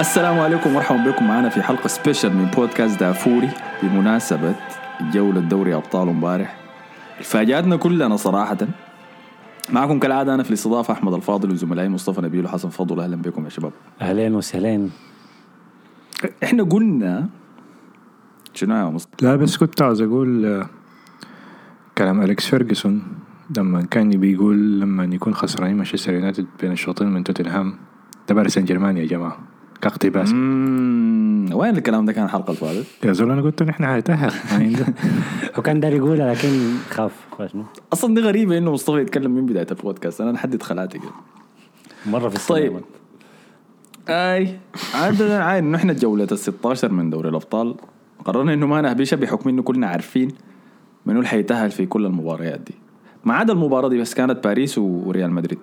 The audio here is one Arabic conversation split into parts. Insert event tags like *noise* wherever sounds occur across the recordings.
السلام عليكم ومرحبا بكم. معنا في حلقة special من بودكاست دافوري بمناسبة جولة دوري أبطال امبارح. فاجأتنا كلنا صراحة. معكم كالعادة أنا في الاستضافة أحمد الفاضل وزملائي مصطفى نبيل وحسن فضل. أهلا بكم يا شباب. أهلين وسهلين. إحنا قلنا شنو يا مصطفى؟ لا بس كنت عاوز أقول آه، كلام أليكس فيرجسون لما كان بيقول لما يكون خسرانين مانشستر يونايتد بين الشوطين من توتنهام ده باريس سان جيرمان يا جماعة. كاقتباس وين الكلام ده كان الحلقة اللي فاتت؟ يا زول أنا قلت نحن هنتاهل *laughs* هو كان داري يقولها لكن خاف فشنو أصلا دي غريبة إنه مصطفى يتكلم من بداية البودكاست. أنا نحدد خلاتي كده. مرة في السنة طيب. أي. عادة عاين إنه إحنا الجولة ال 16 من دوري الأبطال. قررنا إنه ما نهبشها بحكم إنه كلنا عارفين منو اللي حيتأهل في كل المباريات دي. ما عدا المباراة دي بس كانت باريس وريال مدريد.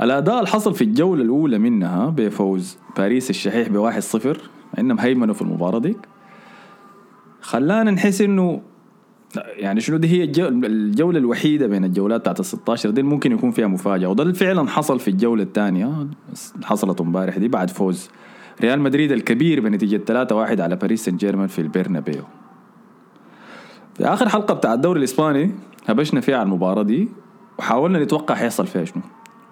الأداء اللي حصل في الجولة الأولى منها بفوز باريس الشحيح بواحد صفر إنهم هيمنوا في المباراة دي خلانا نحس إنه يعني شنو دي هي الجو- الجولة الوحيدة بين الجولات بتاعت ال 16 دي ممكن يكون فيها مفاجأة وده فعلا حصل في الجولة الثانية حصلت امبارح دي بعد فوز ريال مدريد الكبير بنتيجة 3-1 على باريس سان جيرمان في البرنابيو. في آخر حلقة بتاع الدوري الإسباني هبشنا فيها على المباراة دي وحاولنا نتوقع حيحصل فيها شنو.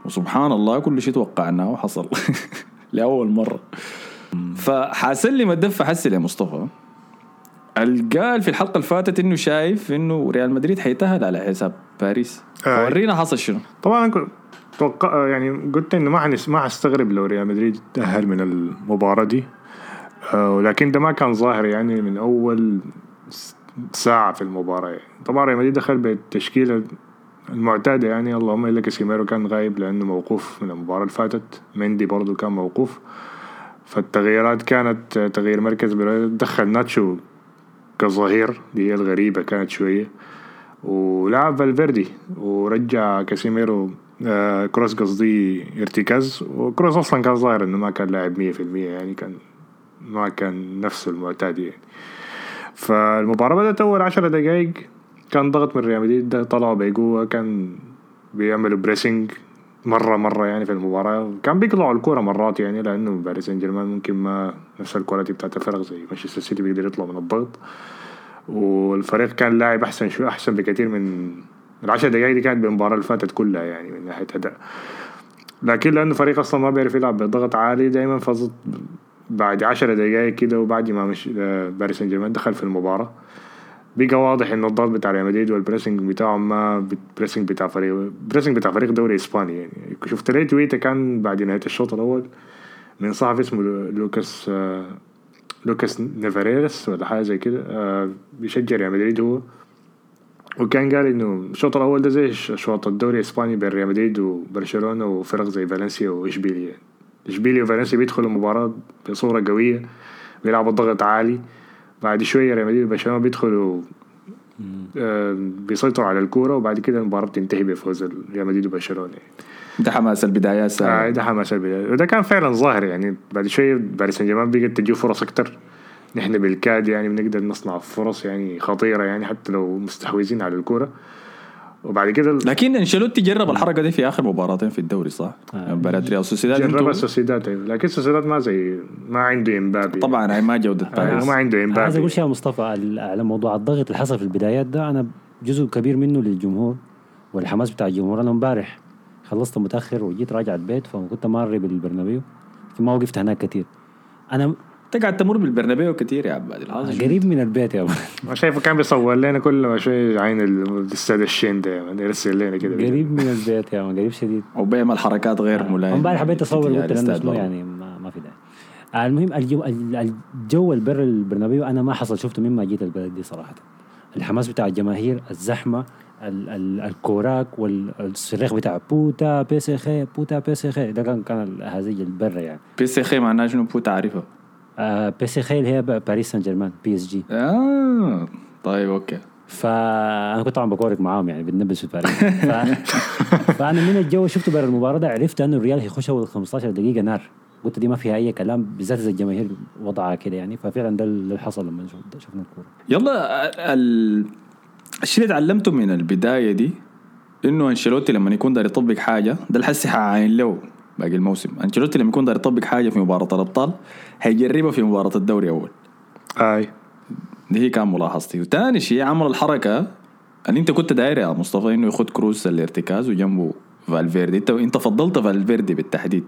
وسبحان الله كل شيء توقعناه وحصل *laughs* لأول مرة. فحاسلم الدفة حسل يا مصطفى. قال في الحلقة اللي فاتت إنه شايف إنه ريال مدريد حيتأهل على حساب باريس. آه. ورينا حصل شنو؟ طبعا توقع يعني قلت إنه ما حنس ما حستغرب لو ريال مدريد تأهل من المباراة دي. آه، ولكن ده ما كان ظاهر يعني من أول ساعة في المباراة. يعني. طبعا ريال مدريد دخل بالتشكيلة المعتادة يعني اللهم إلا كاسيميرو كان غايب لأنه موقوف من المباراة اللي فاتت. مندي برضو كان موقوف. فالتغييرات كانت تغيير مركز دخل ناتشو كظهير دي هي الغريبة كانت شوية. ولعب فالفيردي ورجع كاسيميرو آه كروس قصدي ارتكاز. وكروس أصلا كان ظاهر إنه ما كان لاعب مية في المية يعني كان ما كان نفسه المعتاد يعني. فالمباراة بدأت أول عشرة دقايق. كان ضغط من ريال مدريد طلعوا بقوة كان بيعملوا pressing مرة مرة يعني في المباراة. كان بيقطعوا الكورة مرات يعني لأنه باريس سان جيرمان ممكن ما نفس ال quality بتاعت الفرق زي مانشستر سيتي بيقدر يطلع من الضغط. والفريق كان لاعب أحسن شو أحسن بكثير من العشر دقائق دي كانت بالمباراة اللي فاتت كلها يعني من ناحية أداء. لكن لأنه فريق أصلا ما بيعرف يلعب بضغط عالي دائما فضت بعد عشر دقائق كده وبعد ما مش باريس سان جيرمان دخل في المباراة. بقى واضح إنه الضغط بتاع ريال مدريد وال pressing بتاعهم ما pressing بتاع فريق pressing بتاع فريق دوري إسباني يعني. شفت ليه تويتة كان بعد نهاية الشوط الأول من صحفي اسمه لو- لوكاس آه، لوكاس نافاريتي ولا حاجة زي كده آه بيشجع ريال مدريد هو. وكان قال إنه الشوط الأول ده زي شوط الدوري الإسباني بين ريال مدريد وبرشلونة وفرق زي فالنسيا وإشبيليا. إشبيليا وفالنسيا بيدخلوا المباراه بصورة قوية بيلعبوا ضغط عالي. بعد شوية ريال مدريد وبرشلونة بيدخلوا آه بيسيطروا على الكورة وبعد كده المباراة بتنتهي بفوز ريال مدريد وبرشلونة. ده حماس البدايات آه ساعة. ده حماس البداية وده كان فعلا ظاهر يعني بعد شوية باريس سان جيرمان بقت تجيه فرص أكتر نحن بالكاد يعني بنقدر نصنع فرص يعني خطيرة يعني حتى لو مستحوذين على الكورة وبعد كده لكن أنشيلوتي جرب الحركة دي في آخر مباراتين في الدوري صح؟ آه. مباراة ريال سوسيداد جرب أنتوا- السوسيدات أيوة. لكن السوسيدات ما زي ما عنده إمبابي طبعا هاي ما جودة آه باريس ما عنده عايز امبابي أقول شيء يا مصطفى على موضوع الضغط اللي حصل في البدايات ده أنا جزء كبير منه للجمهور والحماس بتاع الجمهور أنا امبارح خلصت متأخر وجيت راجع البيت فكنت ماري بالبرنابيو ما وقفت هناك كتير أنا انت قاعد تمر بالبرنابيو كتير يا عبادي الحاصل قريب من البيت يا. ما شايفه كان بيصور لنا كل ما شوية عين ال- الاستاد الشين ده يعني يرسل لنا كده. قريب من البيت يا مان قريب شديد. وبيعمل حركات غير ملائمة. امبارح حبيت أصور قلت لأنه. يعني ما, ما في داعي المهم الجو ال- الجو البر البرنابيو أنا ما حصل شفته مما جيت البلد دي صراحة. الحماس بتاع الجماهير الزحمة ال ال الكوراك والصريخ بتاع puta PSG puta PSG ده كان كان الهزيج البر يعني. PSG معناها شنو؟ puta تعرفها آه PSG اللي هي باريس سان جيرمان PSG. آه طيب okay. فأنا كنت طبعا بكورك معاهم يعني بنلبس في باريس. *laughs* ف... فأنا من الجو شفته برا المباراة ده عرفت أنه الريال هيخش اول 15 دقيقة نار. قلت دي ما فيها أي كلام بالذات إذا الجماهير وضعها كده يعني. ففعلا ده اللي حصل لما شف- شفنا الكورة. يلا ال... الشيء اللي تعلمته من البداية دي؟ إنه أنشيلوتي لما يكون داير يطبق حاجة ده الحسي حعاين له. باقي الموسم. أنشيلوتي لما يكون داير يطبق حاجة في مباراة الأبطال هيجربها في مباراة الدوري أول. أي. دي هي كان ملاحظتي. وتاني شيء عمل الحركة اللي أنت كنت داير يا مصطفى إنه ياخد كروس الارتكاز وجنبه فالفيردي. انت أنت فضلت فالفيردي بالتحديد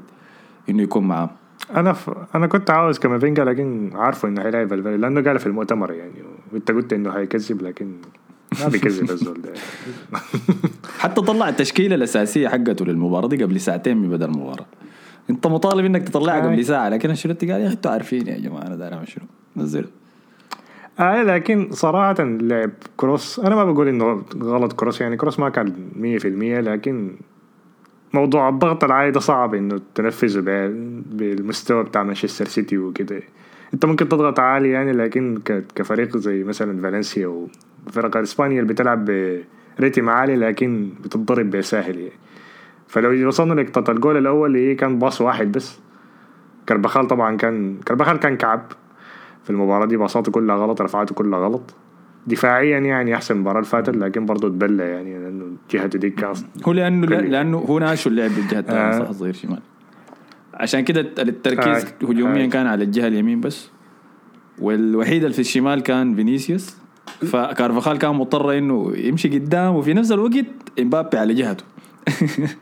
إنه يكون معاه. أنا ف... أنا كنت عاوز كامافينجا لكن عارفه إنه حيلاعب فالفيردي لأنه قال في المؤتمر يعني وأنت قلت إنه حيكذب لكن ما بيكذب الزول ده. حتى طلع التشكيلة الأساسية حقته للمباراة دي قبل ساعتين من بدء المباراة. أنت مطالب إنك تطلعها آه. قبل ساعة لكن انشيلوتي قال يا أخي أنتوا عارفين يا جماعة أنا أعمل شنو؟ نزله آه لكن صراحة لعب كروس أنا ما بقول إنه غلط كروس يعني كروس ما كان مية في المية لكن موضوع الضغط العالي ده صعب إنه تنفذه بالمستوى بتاع مانشستر سيتي وكده. أنت ممكن تضغط عالي يعني لكن كفريق زي مثلا فالنسيا وفرق إسبانيا اللي بتلعب بريتم عالي لكن بتتضرب بساهل يعني فلو وصلنا لنقطة الجول الأول اللي هي كان باص واحد بس كربخال طبعا كان كربخال كان كعب في المباراة دي باصاته كلها غلط رفعاته كلها غلط دفاعيا يعني أحسن المباراة اللي فاتت لكن برضه تبلى يعني لأنه جهته دي كان هو لأنه كل- لأنه هو ناشو اللعب بالجهه الثانية آه. صغير شمال عشان كده التركيز آه. هجوميا آه. كان على الجهة اليمين بس والوحيد اللي في الشمال كان فينيسيوس فكارفاخال كان مضطر إنه يمشي قدام وفي نفس الوقت إمبابي على جهته. *laughs*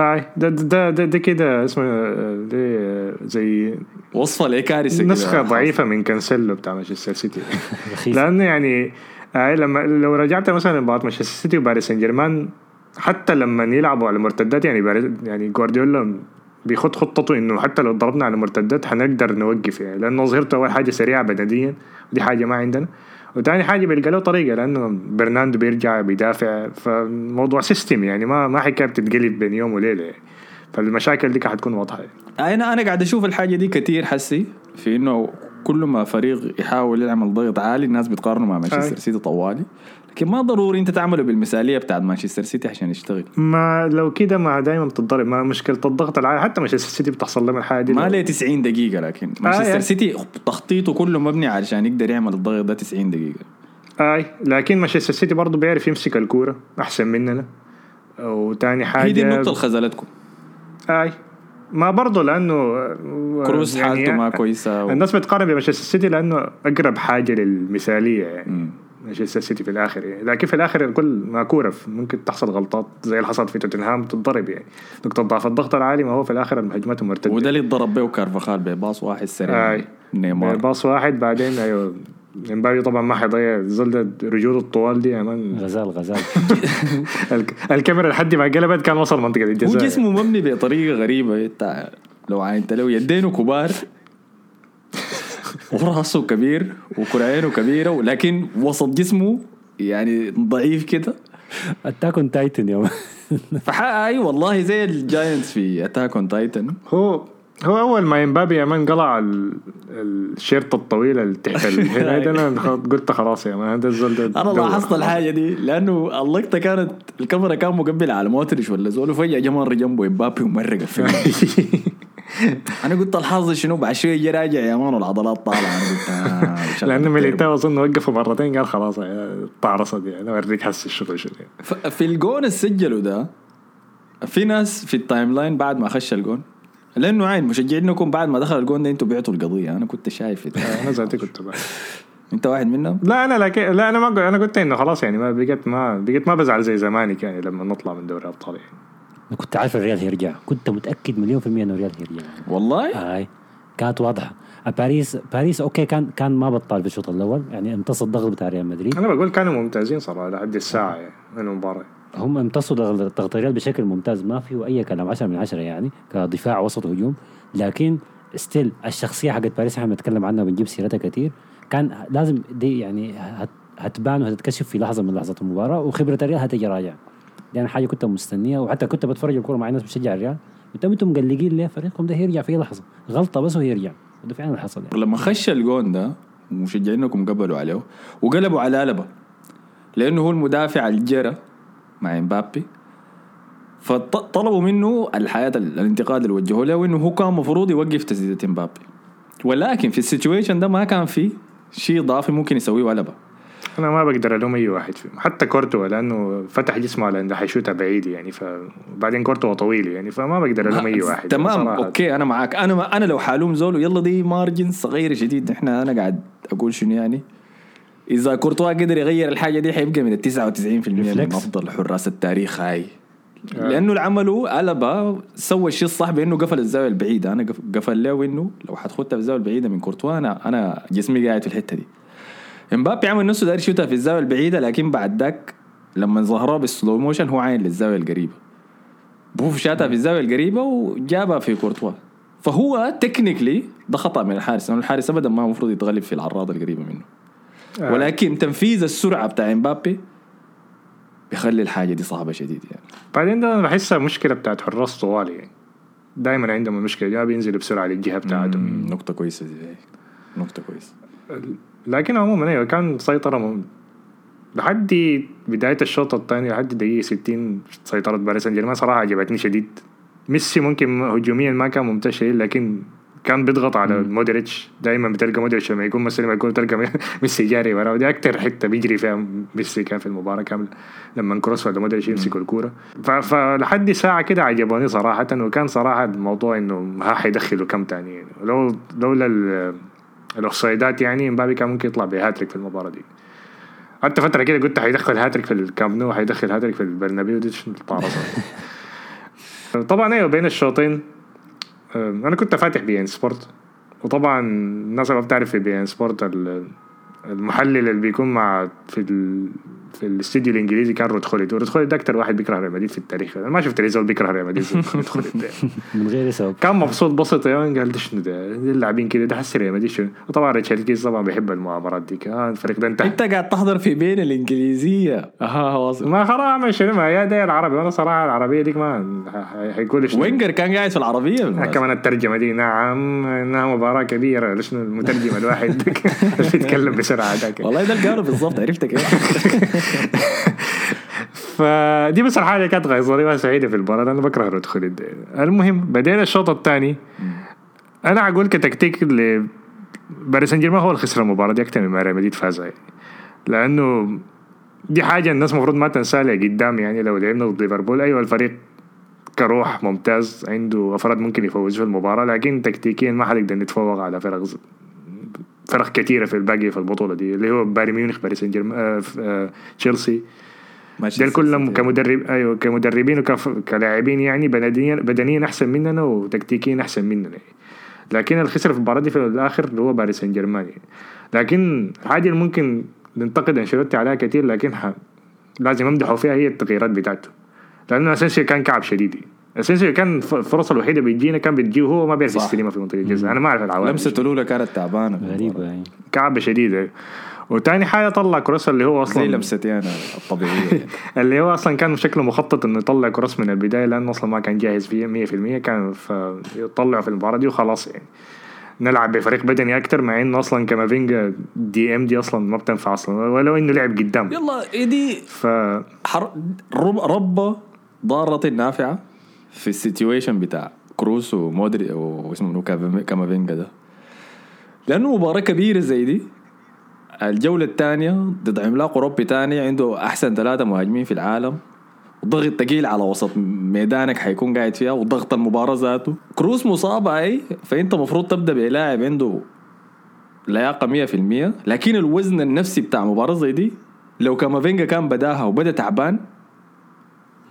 آي ده ده ده, ده كده اسمه آه، ده زي وصفة لكارثه كده. نسخة ضعيفة من كانسيلو بتاع مانشستر سيتي. *laughs* رخيص لأنه يعني آي لما لو رجعت مثلا مباراة مانشستر سيتي وباريس سان جيرمان حتى لما يلعبوا على مرتدات يعني باريس يعني جوارديولا بيخط خطته إنه حتى لو ضربنا على مرتدات حنقدر نوقف يعني لأنه ظهرته أول حاجة سريعة بدنيا ودي حاجة ما عندنا. وتاني حاجة بيلقى له طريقة لأنه برناردو بيرجع بيدافع. فموضوع system يعني ما ما حكايه بتتقلب بين يوم وليلة. يعني فالمشاكل دي حتكون واضحة. يعني. أنا أنا قاعد أشوف الحاجة دي كتير حسي. في إنه كل ما فريق يحاول يعمل ضغط عالي الناس بتقارنه مع مانشستر. سيتي طوالي. لكن ما ضروري انت تعمله بالمثالية بتاعت مانشستر سيتي عشان يشتغل. ما لو كده ما دايما بتتضرب ما مشكلة الضغط العالي حتى مانشستر سيتي بتحصل لهم الحاجة دي. ما ليه 90 دقيقة لكن مانشستر يعني. سيتي تخطيطه كله مبني علشان يقدر يعمل الضغط ده 90 دقيقة. آي لكن مانشستر سيتي برضه بيعرف يمسك الكورة أحسن مننا. وتاني حاجة هي دي النقطة اللي خذلتكم آي. ما برضه لأنه كروس حالته ما كويسة و... الناس بتقارن بمانشستر سيتي لأنه أقرب حاجة للمثالية يعني. مانشستر سيتي في الآخر يعني. لكن في الآخر الكل ما كوره ممكن تحصل غلطات زي اللي حصلت في توتنهام تتضرب يعني. نقطة ضعف. الضغط العالي ما هو في الآخر الهجمات المرتده وده اللي ضرب به كارفاخال بباص واحد سريع. اي نيمار. باص واحد بعدين أيوه. امبابي طبعا ما حيضيع الزول رجوله الطوال دي يا man غزال غزال. *laughs* الك- الكاميرا لحد ما قلبت كان وصل منطقة هو الجزاء جسمه مبني بطريقة غريبة انت لو عاينت له يدينه كبار *laughs* وراسه كبير وكرعينه كبيرة ولكن وسط جسمه يعني ضعيف كده. Attack on Titan يوم فح اي والله زي ال giants في Attack on Titan هو هو أول ما إمبابي يا man قلع ال- ال shirt الطويلة اللي تحت أنا *laughs* قلت خلاص يا man هذا الزول ده أنا لاحظت. الحاجة دي لأنه اللقطة كانت الكاميرا كان مقبل على مودريتش ولا زول وفجأة جا مر جنبه إمبابي ومرق الفيلم. *laughs* أنا قلت الحظ شنو؟ بعد شوية جا راجع يا man والعضلات طالعة. أنا قلت آه لأنه. ميليتاو أظن وقفه مرتين قال خلاص يا طعرصت يعني أوريك حس الشغل شنو. في الجون اللي سجلوا ده في ناس في ال timeline بعد ما خش الجون لأنه عين مشجعينكم بعد ما دخل الجون ده أنتوا بعتوا القضية. أنا كنت شايف أنا ذاتي كنت. أنت واحد منهم؟ لا أنا لكن لا أنا ما قل- أنا قلت إنه خلاص يعني ما بقيت ما بقيت ما بزعل زي زمانك يعني لما نطلع من دوري ابطال يعني. أنا كنت عارف الريال هيرجع. كنت متأكد مليون في المية إنه الريال هيرجع. والله؟ هاي. كانت واضحة. باريس باريس okay كان كان ما بطل في الشوط الأول. يعني امتص الضغط بتاع ريال مدريد. أنا بقول كانوا ممتازين صراحة لحد الساعة يعني من المباراة. هم امتصوا ضغط الريال بشكل ممتاز ما فيه أي كلام 10 من 10 يعني كدفاع وسط وهجوم لكن still الشخصية حقت باريس إحنا بنتكلم عنها وبنجيب سيرتها كثير كان لازم دي يعني هت هتبان وهتتكشف في لحظة من لحظات المباراة وخبرة الريال هتجي راجع دي أنا حاجة كنت مستنيها وحتى كنت بتفرج الكورة مع ناس بتشجع الريال. قلت أنتم مقلقين ليه؟ فريقكم ده هيرجع في لحظة. غلطة بس وهيرجع. وده فعلا اللي حصل يعني. لما خش الجون ده مشجعينكم قبلوا عليه وقلبوا على ألابا لأنه هو المدافع الجرى. مع إمبابي. فطلبوا منه الحياة الانتقاد اللي وجهوه له انه هو كان المفروض يوقف تسديدة إمبابي. ولكن في ال situation ده ما كان فيه شيء إضافي ممكن يسويه وألابا أنا ما بقدر ألوم أي واحد فيهم. حتى كورتوا لأنه فتح جسمه على إنه حيشوتها بعيد يعني فبعدين كورتوا طويل يعني فما بقدر ألوم أي واحد. تمام صراحة. okay أنا معاك. أنا ما أنا لو حألوم زول يلا دي margin صغيره شديد إحنا أنا قاعد أقول شنو يعني؟ إذا كورتوا قدر يغير الحاجة دي حيبقى من ال 99% من. أفضل حراس التاريخ هاي. لأنه اللي عمله سوى الشيء الصح بأنه قفل الزاوية البعيدة. أنا قف- قفل له إنه لو حتخدها في الزاوية البعيدة من كورتوا أنا أنا جسمي قاعد في الحتة دي. إمبابي عمل نفسه داير يشوتها في الزاوية البعيدة لكن بعد ذاك لما ظهرها بال slow motion هو عاين للزاوية القريبة. بوف شاتها في الزاوية القريبة وجابها في كورتوا. فهو technically ده خطأ من الحارس لأنه الحارس ابدا ما المفروض يتغلب في العارضة القريبة منه. آه. ولكن تنفيذ السرعة بتاع إمبابي بيخلي الحاجة دي صعبة شديد يعني. بعدين ده أنا بحسها مشكلة بتاعت حراس طوال يعني دائما عندهم المشكلة دي بينزلوا بسرعة للجهة بتاعتهم. نقطة كويسة دي. نقطة كويسة. لكن عموما أيوه كان سيطرة. لحد بداية الشوط الثاني لحد دقيقة 60 سيطرة باريس سان جيرمان صراحة عجبتني شديد. ميسي ممكن هجوميا ما كان ممتاز شديد لكن كان بيضغط على مودريتش. دائما بتلقى مودريتش لما يكون مستلم يكون تلقى *laughs* ميسي جاري وراه. ودي أكثر حتة بيجري فيها ميسي كان في المباراة كاملة لما كروس ولا مودريتش يمسكوا الكورة. فلحد ساعة كده عجبوني صراحة وكان صراحة الموضوع إنه ها حيدخلوا كم تاني. يعني لو لولا ال- الأوفسايدات يعني مبابي كان ممكن يطلع بهاتريك في المباراة دي. حتى فترة كده قلت حيدخل هاتريك في الكامب نو حيدخل هاتريك في البرنابيو دي *laughs* طبعا أيوه بين الشوطين أنا كنت فاتح بي إن سبورت. وطبعا الناس اللي بتعرف في بي إن سبورت ال- المحلل اللي بيكون مع في في الاستديو الانجليزي كان رود خوليت ورود خوليت ده أكثر واحد بيكره ريال مدريد في التاريخ. أنا ما شفت زول بيكره ريال مدريد *laughs* من غير سبب كان مبسوط بسط يا man قال ده شنو ده؟ اللاعبين كده ده حسي ريال مدريد شنو وطبعا ريتشارد كيز طبعا بيحب المؤامرات دي. كان الفريق ده انتهى أنت قاعد تحضر في بي إن الإنجليزية. أها واصل. ما خلاص اعمل شنو ما يا ده العربي. وأنا صراحة العربية ديك ما حيقول شنو. وينجر كان قاعد في العربية. كمان الترجمة دي. نعم انها مباراة كبيرة. ليش المترجم الواحد؟ *laughs* بيتكلم بسرعة ذاك والله ده اللي قاله بالضبط عرفت كيف؟ *laughs* فدي بس الحاجة اللي كانت غيظاني وسعيده في المباراه أنا بكره رود خوليت المهم بدينا الشوط الثاني. أنا أقول كتكتيك ل باريس سان جيرمان هو اللي خسر المباراة. دي أكثر من ريال مدريد فاز. لأنه دي حاجة الناس المفروض ما تنساها لقدام يعني لو لعبنا ضد ليفربول أيوه الفريق كروح ممتاز. عنده أفراد ممكن يفوزوا في المباراة. لكن تكتيكيا ما حنقدر نتفوق على فرق فرق كثيره في الباقي في البطولة دي اللي هو بايرن ميونخ باريس سان جيرمان آه، آه، تشيلسي دول كلهم كمدرب أيوه كمدربين وكلاعبين يعني بدنيا بدنيا أحسن مننا وتكتيكيا أحسن مننا يعني. لكن الخسر في المباراة دي في الآخر اللي هو باريس سان جيرمان يعني. لكن حاجة اللي ممكن ننتقد أنشيلوتي عليها كثير لكن ح... لازم امدحه فيها هي التغييرات بتاعته لأنه اسينسيو كان كعب شديد اسينسيو كان الفرصه الوحيدة بيجينا كان بتجيه وهو ما بيعرف. يستلمها في منطقة الجزاء أنا ما أعرف العوامل لمسته الأولى كانت تعبانة غريبة يعني كعبة شديدة. وتاني حاجة طلع كروس اللي هو أصلا زي لمستي أنا الطبيعيه يعني. *laughs* اللي هو أصلا كان شكله مخطط إنه يطلع كروس من البداية لأنه أصلا ما كان جاهز فيه 100% كان فيطلعه في المباراة دي وخلاص يعني. نلعب بفريق بدني أكتر مع إنه أصلا كامافينجا DM دي أصلا ما بتنفع أصلا. ولو إنه لعب قدام. يلا دي؟ ف حر... رب رب ضارة نافعة. في ال situation بتاع كروس ومودري واسمه منو؟ كامافينجا ده. لأنه مباراة كبيرة زي دي. الجولة الثانية ضد عملاق أوروبي تاني عنده أحسن ثلاثة مهاجمين في العالم. ضغط ثقيل على وسط ميدانك حيكون قاعد فيها وضغط المباراة ذاته. كروس مصابة أي فأنت المفروض تبدأ بلاعب عنده لياقة 100% لكن الوزن النفسي بتاع مباراة زي دي لو كامافينجا كان بداها وبدأ تعبان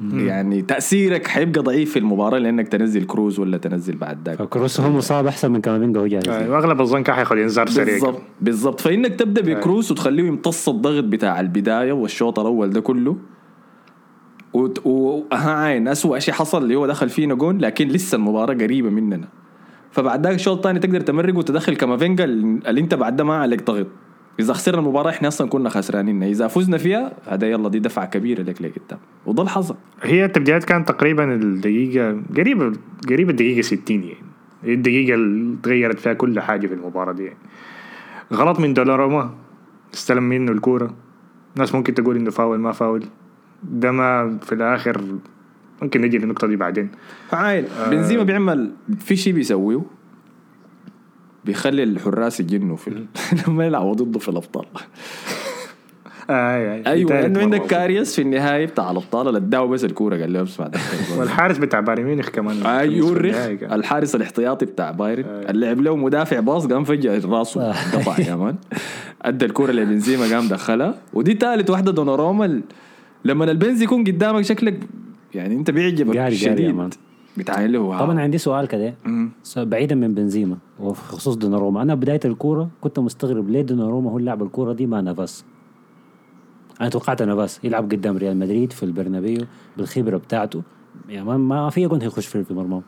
يعني تأثيرك حيبقى ضعيف في المباراة لأنك تنزل كروز ولا تنزل بعد ذاك. فكروس هو مصاب أحسن من كامافينجا هو جاهز آه، واغلب الظن كان حياخذ إنذار سريع. بالضبط بالضبط. فإنك تبدأ بكروز وتخليه يمتص الضغط بتاع البداية والشوط الأول ده كله وت- وها عين أسوأ شيء حصل اللي هو دخل فينا جون لكن لسه المباراة قريبة مننا. فبعد ذاك الشوط الثاني تقدر تمرق وتدخل كامافينجا اللي أنت بعد ده ما عليك ضغط. اذا خسرنا المباراة إحنا أصلا كنا خسرانين. إذا فزنا فيها هذا يلا دي دفعة كبيرة لك لقدام وده اللي حصل هي التبديلات كانت تقريبا الدقيقة قريبة قريبة الدقيقة 60 يعني. هي الدقيقة اللي تغيرت فيها كل حاجة في المباراة دي. يعني. غلط من دوناروما استلم منه الكورة. ناس ممكن تقول إنه فاول ما فاول. ده ما في الآخر ممكن نجي للنقطة دي بعدين. عايل بنزيما بيعمل في شيء بيسويه؟ بيخلي الحراس يجنوا في *laughs* لما يلعبوا ضده في الأبطال. آي آي. أيوه تالت لأنه عندك. كاريوس في النهاية بتاع الأبطال اللي اداه بس الكورة قال له بعد *laughs* والحارس بتاع بايرن ميونخ كمان. آه أولريخ النهاية الحارس الاحتياطي بتاع بايرن. اللي لعب له مدافع باص قام فجأة راسه قطع يا man. أدى الكورة لبنزيما قام دخلها. ودي ثالث واحدة دوناروما لما البنز يكون قدامك شكلك يعني أنت بيعجبك شديد. بتعاين له طبعا عندي سؤال كده. بعيدا من بنزيما وخصوص دوناروما. أنا بداية الكورة كنت مستغرب ليه دوناروما هو اللي لعب الكورة دي مع نافاس أنا توقعت نافاس يلعب قدام ريال مدريد في البرنابيو بالخبرة بتاعته. يعني ما, ما في جون هيخش في في مرماه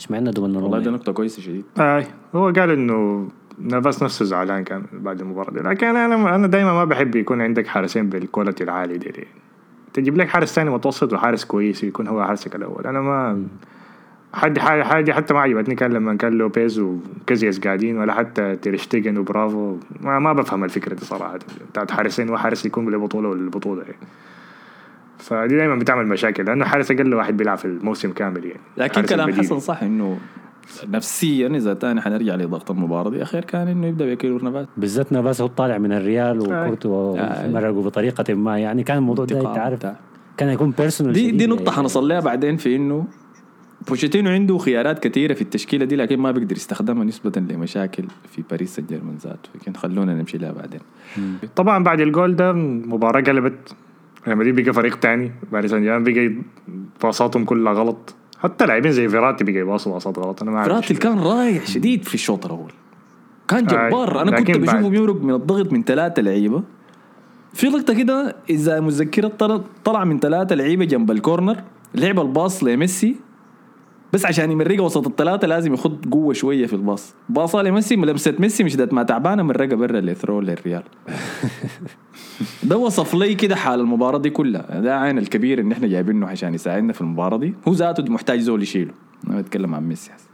إيش معنى دوناروما والله ده يعني. نقطة كويسة شديد. اي هو قال إنه نافاس نفسه زعلان كان بعد المباراة دي. لكن أنا أنا دائما ما بحب يكون عندك حارسين بال quality العالي دي, دي. تجيب لك حارس ثاني متوسط وحارس كويس يكون هو حارسك الأول. أنا ما حد حاجة, حاجة حتى ما عجبتني كان لما كان لوبيز وكازياس قاعدين ولا حتى تيرشتيجن وبرافو ما, ما بفهم الفكرة دي صراحة. بتاعت حارسين وحارس يكون لبطولة ولا البطولة يعني. فدي دايما بتعمل مشاكل لأنه حارس أقل واحد بيلعب في الموسم كامل يعني. لكن كلام البديل. حسن صح إنه نفسيا إذا تاني حنرجع لضغط المباراة دي أخير كان إنه يبدأ بكيلور نافاس بالذات نافاس هو طالع من الريال وكورتوا آه. مرقوا بطريقة ما. يعني كان الموضوع ده انت عارف. كان يكون personal دي دي نقطة حنصل لها بعدين في إنه بوتشيتينو عنده خيارات كثيرة في التشكيلة دي لكن ما بيقدر يستخدمها نسبة لمشاكل في باريس سان جيرمان ذاته. لكن خلونا نمشي لها بعدين. طبعا بعد الجول ده المباراة قلبت ريال مدريد بقى فريق تاني. باريس سان جيرمان بقى باصاتهم كلها غلط. حتى لاعبين زي فيراتي بقى يباصوا باصات غلط. أنا ما إيش- كان رايح شديد في الشوط الأول. كان آه، جبار. أنا كنت بشوفه بيمرق من الضغط من ثلاثة لعيبة. في لقطة كده إذا متذكرة طلع من ثلاثة لعيبة جنب الكورنر. لعب الباص لميسي. بس عشان يمرقها وسط الثلاثة لازم يخد قوة شوية في الباص. باصة لميسي لمسة ميسي مش ما تعبانة مرقها برا ل throw للريال. *laughs* ده وصف لي كده حال المباراة دي كلها. ده عين الكبير إن إحنا جايبينه عشان يساعدنا في المباراة دي. هو ذاته محتاج زول يشيله. أنا بتكلم عن ميسي حس.